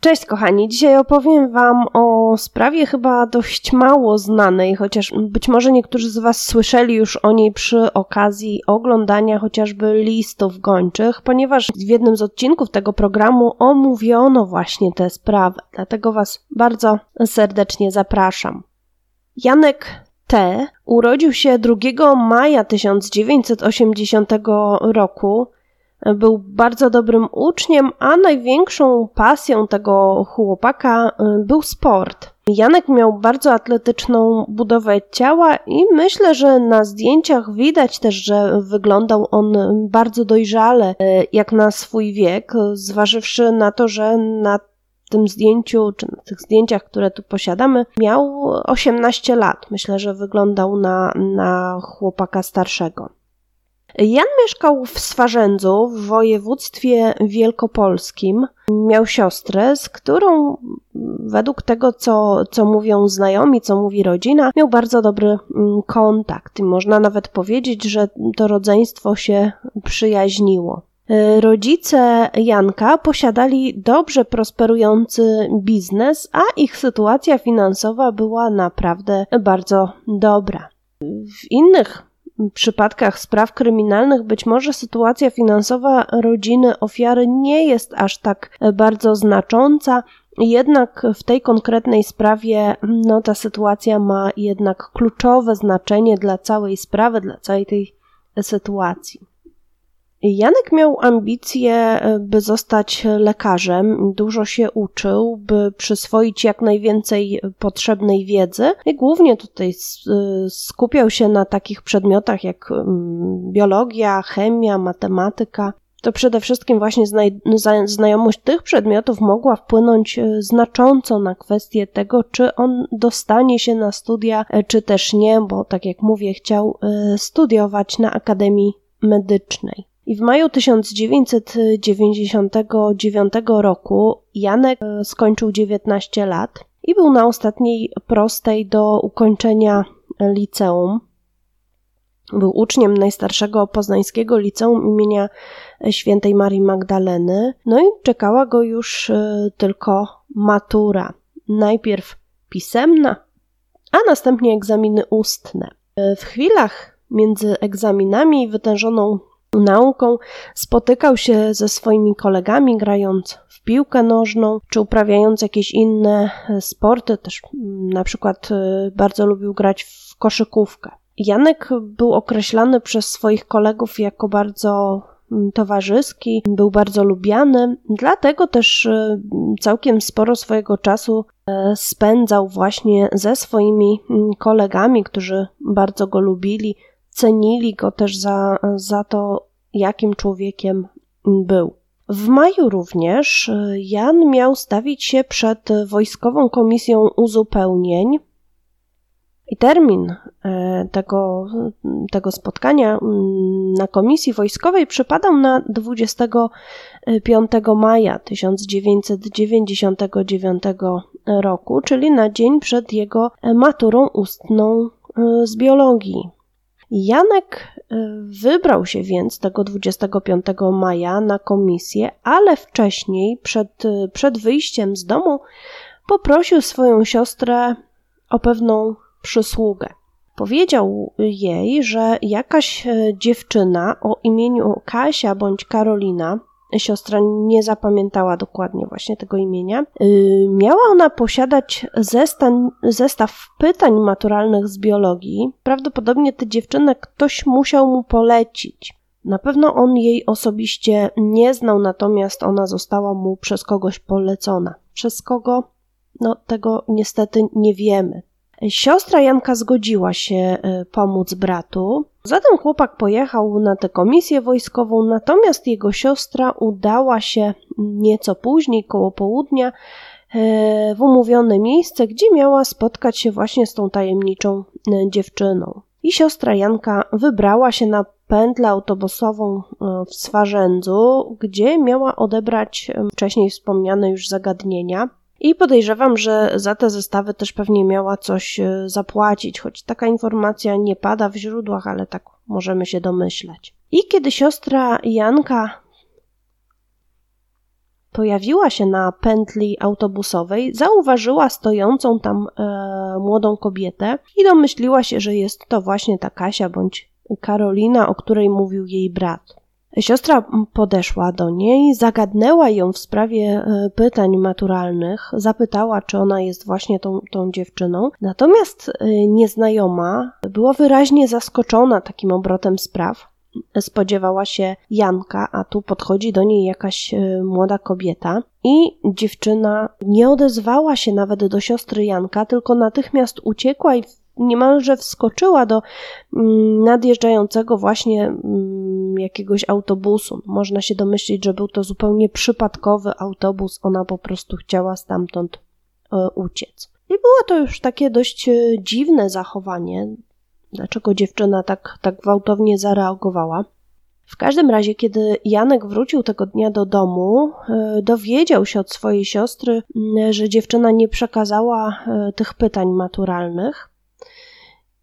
Cześć kochani, dzisiaj opowiem Wam o sprawie chyba dość mało znanej, chociaż być może niektórzy z Was słyszeli już o niej przy okazji oglądania chociażby listów gończych, ponieważ w jednym z odcinków tego programu omówiono właśnie tę sprawę, dlatego Was bardzo serdecznie zapraszam. Janek T. urodził się 2 maja 1980 roku był bardzo dobrym uczniem, a największą pasją tego chłopaka y, był sport. Janek miał bardzo atletyczną budowę ciała i myślę, że na zdjęciach widać też, że wyglądał on bardzo dojrzale, y, jak na swój wiek, zważywszy na to, że na tym zdjęciu, czy na tych zdjęciach, które tu posiadamy, miał 18 lat. Myślę, że wyglądał na, na chłopaka starszego. Jan mieszkał w Swarzędzu w województwie wielkopolskim. Miał siostrę, z którą według tego, co, co mówią znajomi, co mówi rodzina, miał bardzo dobry mm, kontakt. I można nawet powiedzieć, że to rodzeństwo się przyjaźniło. Rodzice Janka posiadali dobrze prosperujący biznes, a ich sytuacja finansowa była naprawdę bardzo dobra. W innych przypadkach spraw kryminalnych być może sytuacja finansowa rodziny ofiary nie jest aż tak bardzo znacząca, jednak w tej konkretnej sprawie no, ta sytuacja ma jednak kluczowe znaczenie dla całej sprawy, dla całej tej sytuacji. Janek miał ambicje, e, by zostać lekarzem, dużo się uczył, by przyswoić jak najwięcej potrzebnej wiedzy i głównie tutaj e, skupiał się na takich przedmiotach jak mm, biologia, chemia, matematyka. To przede wszystkim właśnie znajomość tych przedmiotów mogła wpłynąć e, znacząco na kwestię tego, czy on dostanie się na studia, czy też nie, bo tak jak mówię, chciał studiować na Akademii Medycznej. I w maju 1999 roku Janek e, skończył 19 lat i był na ostatniej prostej do ukończenia liceum. Był uczniem najstarszego poznańskiego liceum imienia świętej Marii Magdaleny. No i czekała go już e, tylko matura. Najpierw pisemna, a następnie egzaminy ustne. E, w chwilach między egzaminami i wytężoną nauką, spotykał się ze swoimi kolegami, grając w piłkę nożną, czy uprawiając jakieś inne e, sporty, też mm, na przykład e, bardzo lubił grać w koszykówkę. Janek był określany przez swoich kolegów jako bardzo mm, towarzyski, był bardzo lubiany, dlatego też e, całkiem sporo swojego czasu spędzał właśnie ze swoimi mm, kolegami, którzy bardzo go lubili, cenili go też za, za to, jakim człowiekiem był. W maju również e, Jan miał stawić się przed Wojskową Komisją Uzupełnień i termin e, tego, tego spotkania mm, na komisji wojskowej przypadał na 25 maja 1999 roku, czyli na dzień przed jego maturą ustną e, z biologii. Janek y, wybrał się więc tego 25 maja na komisję, ale wcześniej, przed, y, przed wyjściem z domu, poprosił swoją siostrę o pewną przysługę. Powiedział jej, że jakaś y, dziewczyna o imieniu Kasia bądź Karolina siostra nie zapamiętała dokładnie właśnie tego imienia. Y, miała ona posiadać zestan, zestaw pytań maturalnych z biologii. Prawdopodobnie tę dziewczynę ktoś musiał mu polecić. Na pewno on jej osobiście nie znał, natomiast ona została mu przez kogoś polecona. Przez kogo? No, tego niestety nie wiemy. Siostra Janka zgodziła się y, pomóc bratu. Zatem chłopak pojechał na tę komisję wojskową, natomiast jego siostra udała się nieco później, koło południa, y, w umówione miejsce, gdzie miała spotkać się właśnie z tą tajemniczą y, dziewczyną. I siostra Janka wybrała się na pętlę autobusową w Swarzędzu, gdzie miała odebrać wcześniej wspomniane już zagadnienia. I podejrzewam, że za te zestawy też pewnie miała coś e, zapłacić, choć taka informacja nie pada w źródłach, ale tak możemy się domyślać. I kiedy siostra Janka pojawiła się na pętli autobusowej, zauważyła stojącą tam e, młodą kobietę i domyśliła się, że jest to właśnie ta Kasia bądź Karolina, o której mówił jej brat. Siostra podeszła do niej, zagadnęła ją w sprawie e, pytań maturalnych, zapytała, czy ona jest właśnie tą, tą dziewczyną. Natomiast e, nieznajoma była wyraźnie zaskoczona takim obrotem spraw. Spodziewała się Janka, a tu podchodzi do niej jakaś e, młoda kobieta. I dziewczyna nie odezwała się nawet do siostry Janka, tylko natychmiast uciekła i niemalże wskoczyła do mm, nadjeżdżającego właśnie jakiegoś autobusu. Można się domyślić, że był to zupełnie przypadkowy autobus, ona po prostu chciała stamtąd e, uciec. I było to już takie dość e, dziwne zachowanie. Dlaczego dziewczyna tak, tak gwałtownie zareagowała? W każdym razie, kiedy Janek wrócił tego dnia do domu, e, dowiedział się od swojej siostry, że dziewczyna nie przekazała tych pytań maturalnych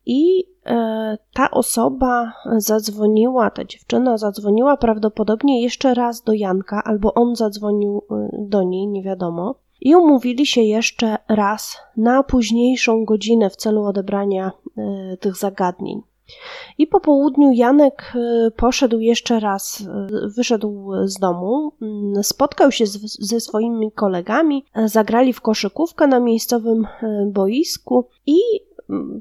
i e, ta osoba zadzwoniła, ta dziewczyna zadzwoniła prawdopodobnie jeszcze raz do Janka, albo on zadzwonił e, do niej, nie wiadomo. I umówili się jeszcze raz na późniejszą godzinę w celu odebrania e, tych zagadnień. I po południu Janek poszedł jeszcze raz, wyszedł z domu, spotkał się z, ze swoimi kolegami, zagrali w koszykówkę na miejscowym boisku i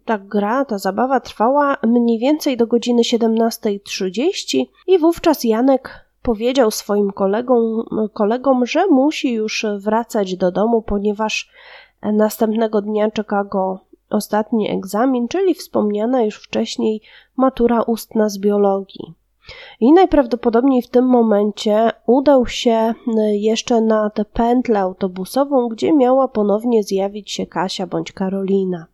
ta gra, ta zabawa trwała mniej więcej do godziny 17.30 i wówczas Janek powiedział swoim kolegom, kolegom, że musi już wracać do domu, ponieważ następnego dnia czeka go ostatni egzamin, czyli wspomniana już wcześniej matura ustna z biologii. I najprawdopodobniej w tym momencie udał się jeszcze na tę pętlę autobusową, gdzie miała ponownie zjawić się Kasia bądź Karolina.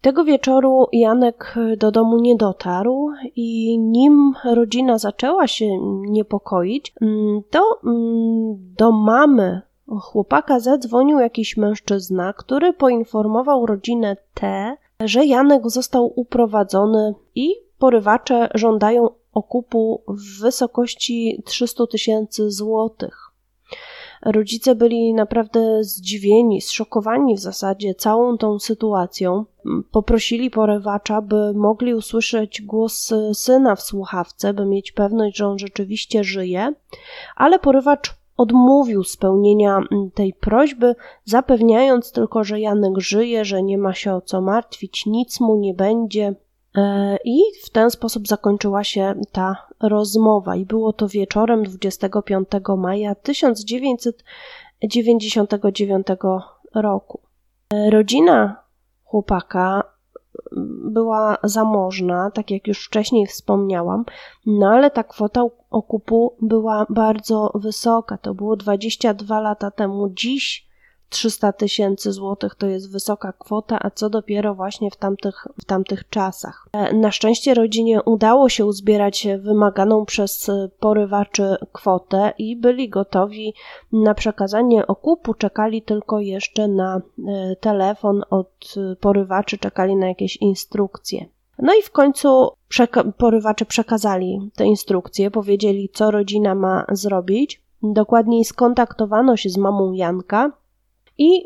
Tego wieczoru Janek do domu nie dotarł i nim rodzina zaczęła się niepokoić, mm, to mm, do mamy chłopaka zadzwonił jakiś mężczyzna, który poinformował rodzinę T, że Janek został uprowadzony i porywacze żądają okupu w wysokości 300 tysięcy złotych. Rodzice byli naprawdę zdziwieni, zszokowani w zasadzie całą tą sytuacją. Poprosili porywacza, by mogli usłyszeć głos syna w słuchawce, by mieć pewność, że on rzeczywiście żyje, ale porywacz odmówił spełnienia tej prośby, zapewniając tylko, że Janek żyje, że nie ma się o co martwić, nic mu nie będzie. E, I w ten sposób zakończyła się ta rozmowa, i było to wieczorem 25 maja 1999 roku. E, rodzina chłopaka była zamożna, tak jak już wcześniej wspomniałam, no ale ta kwota okupu była bardzo wysoka. To było 22 lata temu. Dziś 300 tysięcy złotych to jest wysoka kwota, a co dopiero właśnie w tamtych, w tamtych czasach. E, na szczęście rodzinie udało się uzbierać wymaganą przez porywaczy kwotę i byli gotowi na przekazanie okupu, czekali tylko jeszcze na e, telefon od porywaczy, czekali na jakieś instrukcje. No i w końcu przeka- porywacze przekazali te instrukcje, powiedzieli, co rodzina ma zrobić. Dokładniej skontaktowano się z mamą Janka, i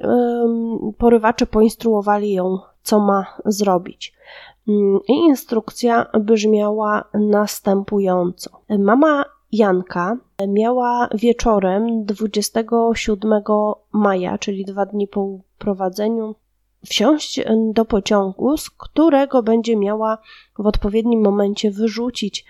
porywacze poinstruowali ją, co ma zrobić. Mm, I instrukcja brzmiała następująco. Mama Janka miała wieczorem 27 maja, czyli dwa dni po uprowadzeniu, wsiąść do pociągu, z którego będzie miała w odpowiednim momencie wyrzucić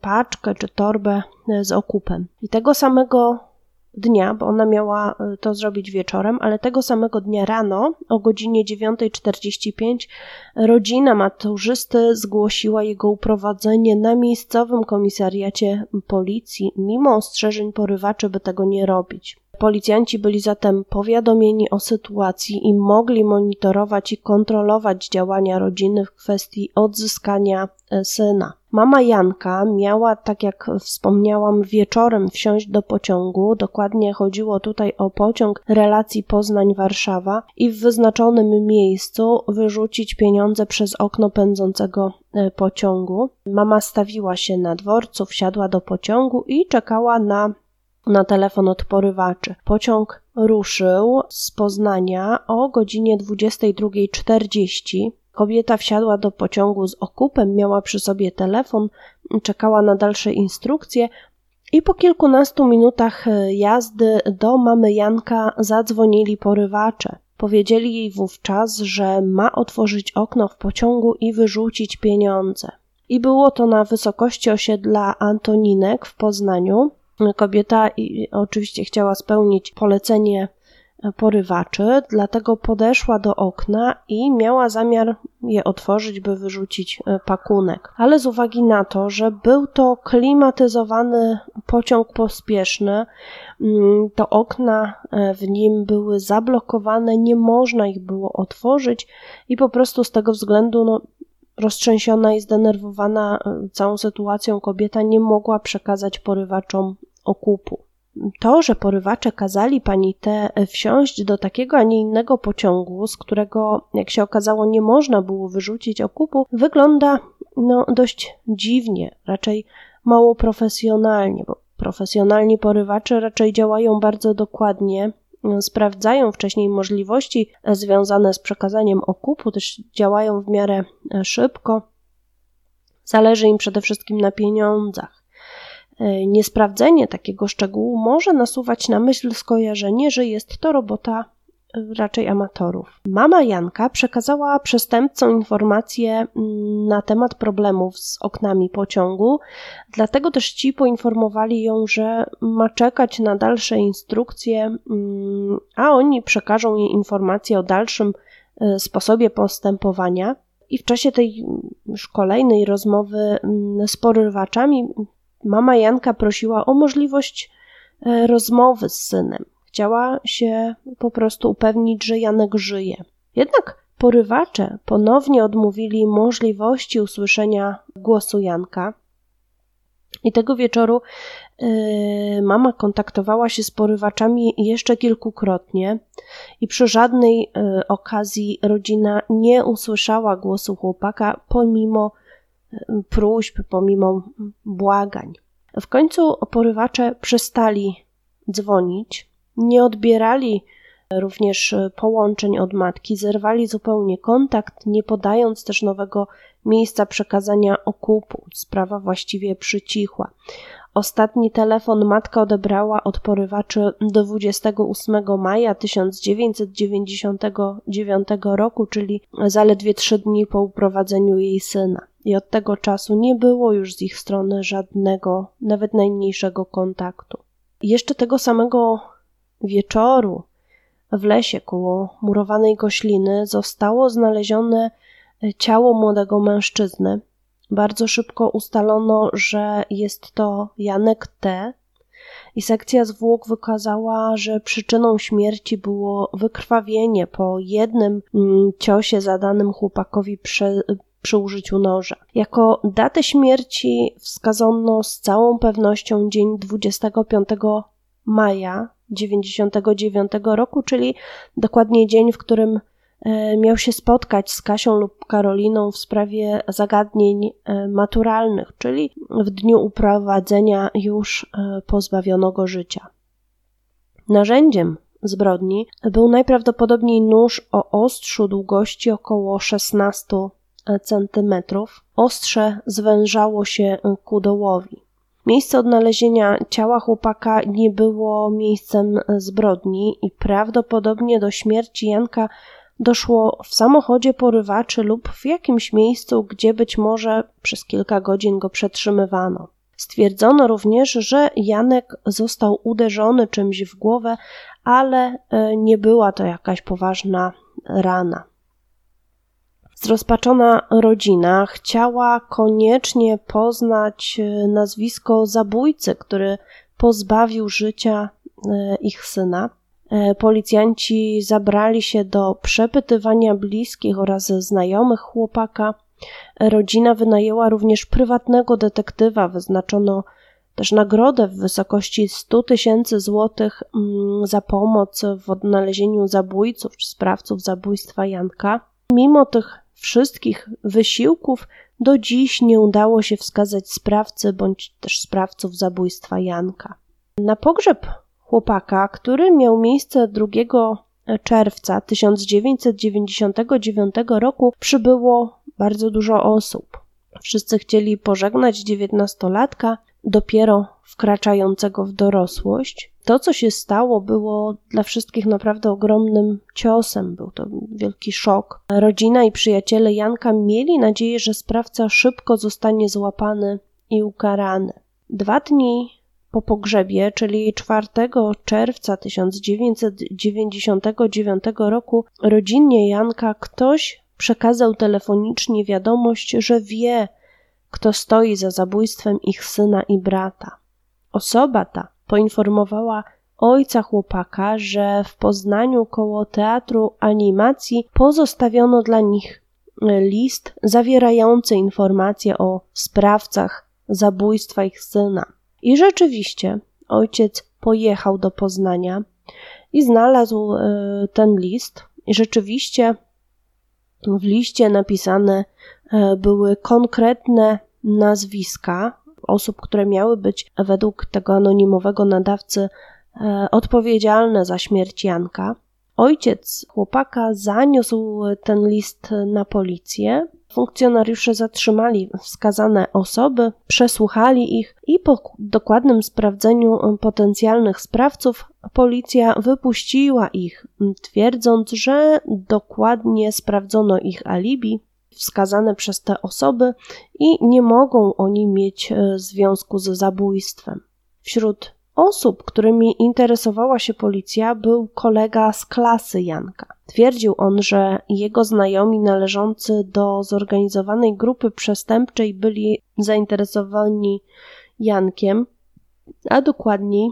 paczkę czy torbę z okupem. I tego samego dnia, bo ona miała e, to zrobić wieczorem, ale tego samego dnia rano o godzinie 9.45 rodzina maturzysty zgłosiła jego uprowadzenie na miejscowym komisariacie policji, mimo ostrzeżeń porywaczy, by tego nie robić. Policjanci byli zatem powiadomieni o sytuacji i mogli monitorować i kontrolować działania rodziny w kwestii odzyskania e, syna. Mama Janka miała, tak jak wspomniałam, wieczorem wsiąść do pociągu. Dokładnie chodziło tutaj o pociąg relacji Poznań-Warszawa i w wyznaczonym miejscu wyrzucić pieniądze przez okno pędzącego e, pociągu. Mama stawiła się na dworcu, wsiadła do pociągu i czekała na na telefon od porywaczy. Pociąg ruszył z Poznania o godzinie 22.40. Kobieta wsiadła do pociągu z okupem, miała przy sobie telefon, czekała na dalsze instrukcje, i po kilkunastu minutach jazdy do mamy Janka zadzwonili porywacze. Powiedzieli jej wówczas, że ma otworzyć okno w pociągu i wyrzucić pieniądze. I było to na wysokości osiedla Antoninek w Poznaniu. Kobieta oczywiście chciała spełnić polecenie porywaczy, dlatego podeszła do okna i miała zamiar je otworzyć, by wyrzucić e, pakunek. Ale z uwagi na to, że był to klimatyzowany pociąg pospieszny, mm, to okna e, w nim były zablokowane, nie można ich było otworzyć i po prostu z tego względu no, roztrzęsiona i zdenerwowana e, całą sytuacją kobieta nie mogła przekazać porywaczom okupu to, że porywacze kazali pani T wsiąść do takiego, a nie innego pociągu, z którego, jak się okazało, nie można było wyrzucić okupu, wygląda no, dość dziwnie, raczej mało profesjonalnie, bo profesjonalni porywacze raczej działają bardzo dokładnie, sprawdzają wcześniej możliwości związane z przekazaniem okupu, też działają w miarę szybko. Zależy im przede wszystkim na pieniądzach. E, niesprawdzenie takiego szczegółu może nasuwać na myśl skojarzenie, że jest to robota e, raczej amatorów. Mama Janka przekazała przestępcom informacje mm, na temat problemów z oknami pociągu, dlatego też ci poinformowali ją, że ma czekać na dalsze instrukcje, mm, a oni przekażą jej informacje o dalszym e, sposobie postępowania. I w czasie tej już kolejnej rozmowy mm, z porywaczami Mama Janka prosiła o możliwość e, rozmowy z synem. Chciała się po prostu upewnić, że Janek żyje. Jednak porywacze ponownie odmówili możliwości usłyszenia głosu Janka. I tego wieczoru yy, mama kontaktowała się z porywaczami jeszcze kilkukrotnie, i przy żadnej yy, okazji rodzina nie usłyszała głosu chłopaka, pomimo próśb, pomimo błagań. W końcu porywacze przestali dzwonić, nie odbierali również połączeń od matki, zerwali zupełnie kontakt, nie podając też nowego miejsca przekazania okupu. Sprawa właściwie przycichła. Ostatni telefon matka odebrała od porywaczy 28 maja 1999 roku, czyli zaledwie trzy dni po uprowadzeniu jej syna i od tego czasu nie było już z ich strony żadnego, nawet najmniejszego kontaktu. jeszcze tego samego wieczoru w lesie koło murowanej kośliny zostało znalezione ciało młodego mężczyzny. Bardzo szybko ustalono, że jest to Janek T. I sekcja zwłok wykazała, że przyczyną śmierci było wykrwawienie po jednym mm, ciosie zadanym chłopakowi prze, przy użyciu noża. Jako datę śmierci wskazano z całą pewnością dzień 25 maja 99 roku, czyli dokładnie dzień, w którym e, miał się spotkać z Kasią lub Karoliną w sprawie zagadnień e, maturalnych, czyli w dniu uprowadzenia już e, pozbawionego życia. Narzędziem zbrodni był najprawdopodobniej nóż o ostrzu długości około 16 centymetrów. Ostrze zwężało się ku dołowi. Miejsce odnalezienia ciała chłopaka nie było miejscem zbrodni i prawdopodobnie do śmierci Janka doszło w samochodzie porywaczy lub w jakimś miejscu, gdzie być może przez kilka godzin go przetrzymywano. Stwierdzono również, że Janek został uderzony czymś w głowę, ale e, nie była to jakaś poważna rana. Zrozpaczona rodzina chciała koniecznie poznać e, nazwisko zabójcy, który pozbawił życia e, ich syna. E, policjanci zabrali się do przepytywania bliskich oraz znajomych chłopaka. Rodzina wynajęła również prywatnego detektywa, wyznaczono też nagrodę w wysokości 100 tysięcy złotych mm, za pomoc w odnalezieniu zabójców czy sprawców zabójstwa Janka. Mimo tych wszystkich wysiłków do dziś nie udało się wskazać sprawcy bądź też sprawców zabójstwa Janka. Na pogrzeb chłopaka, który miał miejsce 2 czerwca 1999 roku, przybyło bardzo dużo osób. Wszyscy chcieli pożegnać dziewiętnastolatka, dopiero wkraczającego w dorosłość. To, co się stało, było dla wszystkich naprawdę ogromnym ciosem. Był to wielki szok. Rodzina i przyjaciele Janka mieli nadzieję, że sprawca szybko zostanie złapany i ukarany. Dwa dni po pogrzebie, czyli 4 czerwca 1999 roku, rodzinnie Janka ktoś przekazał telefonicznie wiadomość, że wie, kto stoi za zabójstwem ich syna i brata. Osoba ta poinformowała ojca chłopaka, że w Poznaniu koło teatru animacji pozostawiono dla nich list zawierający informacje o sprawcach zabójstwa ich syna. I rzeczywiście ojciec pojechał do Poznania i znalazł e, ten list. I rzeczywiście w liście napisane e, były konkretne nazwiska osób, które miały być według tego anonimowego nadawcy e, odpowiedzialne za śmierć Janka. Ojciec chłopaka zaniósł ten list na policję. Funkcjonariusze zatrzymali wskazane osoby, przesłuchali ich i po dokładnym sprawdzeniu potencjalnych sprawców policja wypuściła ich, twierdząc, że dokładnie sprawdzono ich alibi wskazane przez te osoby i nie mogą oni mieć e, związku z zabójstwem. Wśród osób, którymi interesowała się policja, był kolega z klasy Janka. Twierdził on, że jego znajomi należący do zorganizowanej grupy przestępczej byli zainteresowani Jankiem, a dokładniej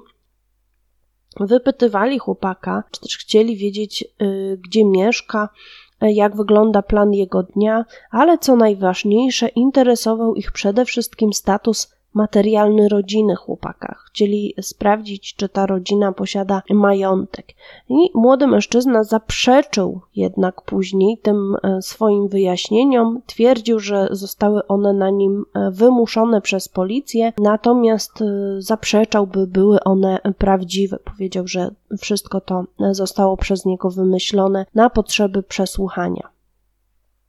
wypytywali chłopaka, czy też chcieli wiedzieć, y, gdzie mieszka, jak wygląda plan jego dnia, ale co najważniejsze, interesował ich przede wszystkim status materialny rodziny chłopaka. Chcieli sprawdzić, czy ta rodzina posiada majątek. I młody mężczyzna zaprzeczył jednak później tym e, swoim wyjaśnieniom. Twierdził, że zostały one na nim e, wymuszone przez policję, natomiast e, zaprzeczał, by były one prawdziwe. Powiedział, że wszystko to zostało przez niego wymyślone na potrzeby przesłuchania.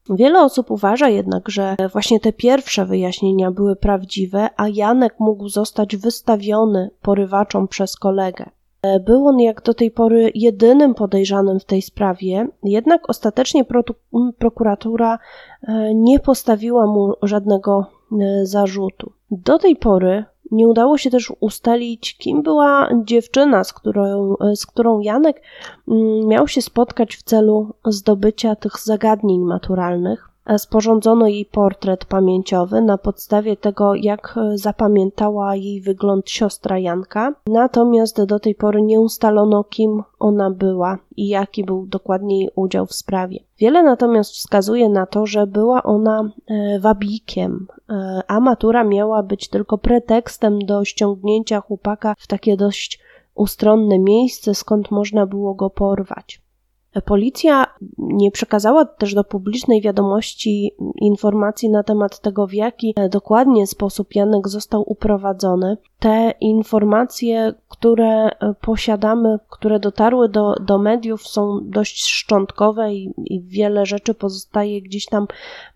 Wiele osób uważa jednak, że właśnie te pierwsze wyjaśnienia były prawdziwe, a Janek mógł zostać wystawiony porywaczom przez kolegę. Był on jak do tej pory jedynym podejrzanym w tej sprawie, jednak ostatecznie prokuratura e, nie postawiła mu żadnego e, zarzutu. Do tej pory nie udało się też ustalić, kim była dziewczyna, z którą, z którą Janek mm, miał się spotkać w celu zdobycia tych zagadnień maturalnych. Sporządzono jej portret pamięciowy na podstawie tego, jak zapamiętała jej wygląd siostra Janka, natomiast do tej pory nie ustalono, kim ona była i jaki był dokładnie jej udział w sprawie. Wiele natomiast wskazuje na to, że była ona e, wabikiem, e, a matura miała być tylko pretekstem do ściągnięcia chłopaka w takie dość ustronne miejsce, skąd można było go porwać. Policja nie przekazała też do publicznej wiadomości informacji na temat tego, w jaki dokładnie sposób Janek został uprowadzony. Te informacje, które posiadamy, które dotarły do, do mediów, są dość szczątkowe i, i wiele rzeczy pozostaje gdzieś tam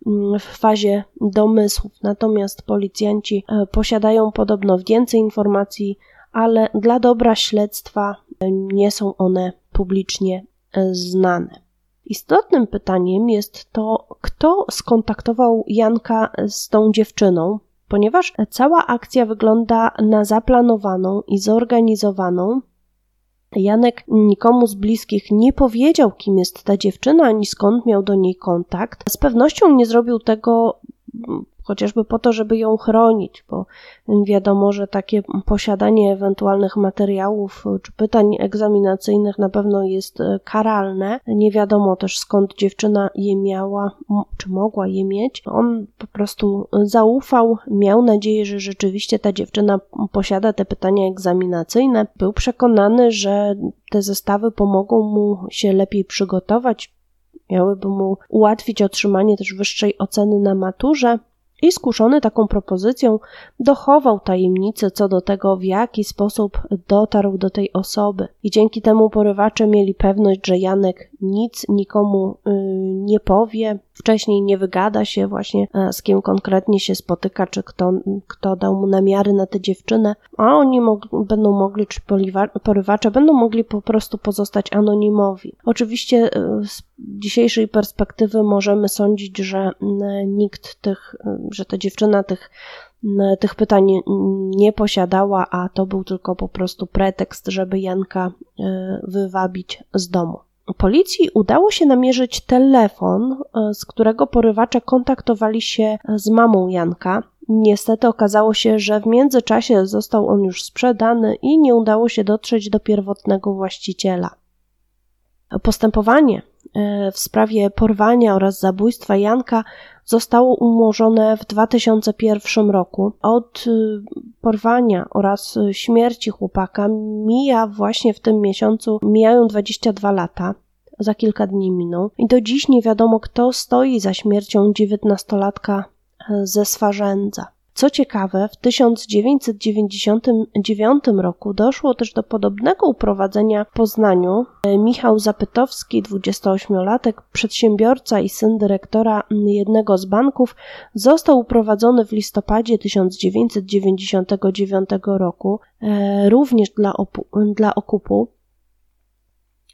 mm, w fazie domysłów. Natomiast policjanci e, posiadają podobno więcej informacji, ale dla dobra śledztwa e, nie są one publicznie znane. Istotnym pytaniem jest to, kto skontaktował Janka z tą dziewczyną, ponieważ cała akcja wygląda na zaplanowaną i zorganizowaną. Janek nikomu z bliskich nie powiedział, kim jest ta dziewczyna, ani skąd miał do niej kontakt. Z pewnością nie zrobił tego chociażby po to, żeby ją chronić, bo wiadomo, że takie posiadanie ewentualnych materiałów czy pytań egzaminacyjnych na pewno jest e, karalne. Nie wiadomo też skąd dziewczyna je miała, czy mogła je mieć. On po prostu zaufał, miał nadzieję, że rzeczywiście ta dziewczyna posiada te pytania egzaminacyjne. Był przekonany, że te zestawy pomogą mu się lepiej przygotować, miałyby mu ułatwić otrzymanie też wyższej oceny na maturze. I skuszony taką propozycją dochował tajemnicy co do tego, w jaki sposób dotarł do tej osoby. I dzięki temu porywacze mieli pewność, że Janek nic nikomu y, nie powie, wcześniej nie wygada się właśnie e, z kim konkretnie się spotyka, czy kto, kto dał mu namiary na tę dziewczynę, a oni będą mogli, czy porywacze będą mogli po prostu pozostać anonimowi. Oczywiście e, z dzisiejszej perspektywy możemy sądzić, że nikt tych, e, że ta dziewczyna tych tych pytań nie posiadała, a to był tylko po prostu pretekst, żeby Janka wywabić z domu. Policji udało się namierzyć telefon, e, z którego porywacze kontaktowali się z mamą Janka. Niestety okazało się, że w międzyczasie został on już sprzedany i nie udało się dotrzeć do pierwotnego właściciela. Postępowanie e, w sprawie porwania oraz zabójstwa Janka zostało umorzone w 2001 roku. Od porwania oraz śmierci chłopaka mija właśnie w tym miesiącu, mijają 22 lata. Za kilka dni miną i do dziś nie wiadomo, kto stoi za śmiercią dziewiętnastolatka e, ze Swarzędza. Co ciekawe, w 1999 roku doszło też do podobnego uprowadzenia w Poznaniu. Michał Zapytowski, 28-latek, przedsiębiorca i syn dyrektora jednego z banków, został uprowadzony w listopadzie 1999 roku, e, również dla, dla okupu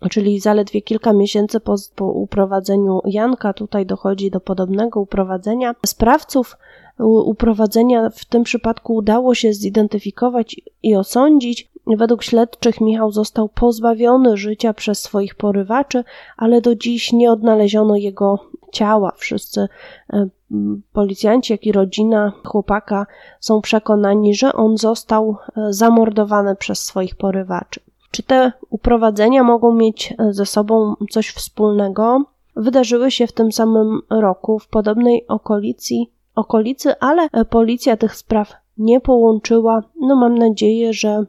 czyli zaledwie kilka miesięcy po, po, uprowadzeniu Janka, tutaj dochodzi do podobnego uprowadzenia. Sprawców uprowadzenia w tym przypadku udało się zidentyfikować i osądzić. Według śledczych Michał został pozbawiony życia przez swoich porywaczy, ale do dziś nie odnaleziono jego ciała. Wszyscy e, policjanci, jak i rodzina chłopaka są przekonani, że on został e, zamordowany przez swoich porywaczy. Czy te uprowadzenia mogą mieć e, ze sobą coś wspólnego? Wydarzyły się w tym samym roku w podobnej okolicy, okolicy, ale e, policja tych spraw nie połączyła. No mam nadzieję, że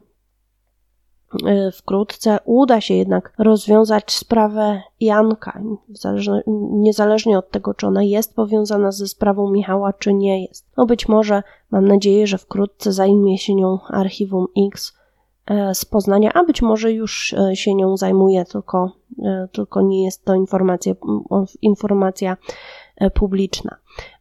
e, wkrótce uda się jednak rozwiązać sprawę Janka, niezależnie od tego, czy ona jest powiązana ze sprawą Michała, czy nie jest. No być może, mam nadzieję, że wkrótce zajmie się nią Archiwum X, z Poznania, a być może już e, się nią zajmuje, tylko, e, tylko nie jest to informacja, informacja publiczna.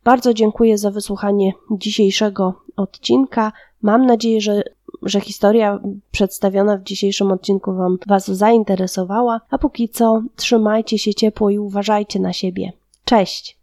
Bardzo dziękuję za wysłuchanie dzisiejszego odcinka. Mam nadzieję, że, że historia przedstawiona w dzisiejszym odcinku Wam Was zainteresowała, a póki co trzymajcie się ciepło i uważajcie na siebie. Cześć!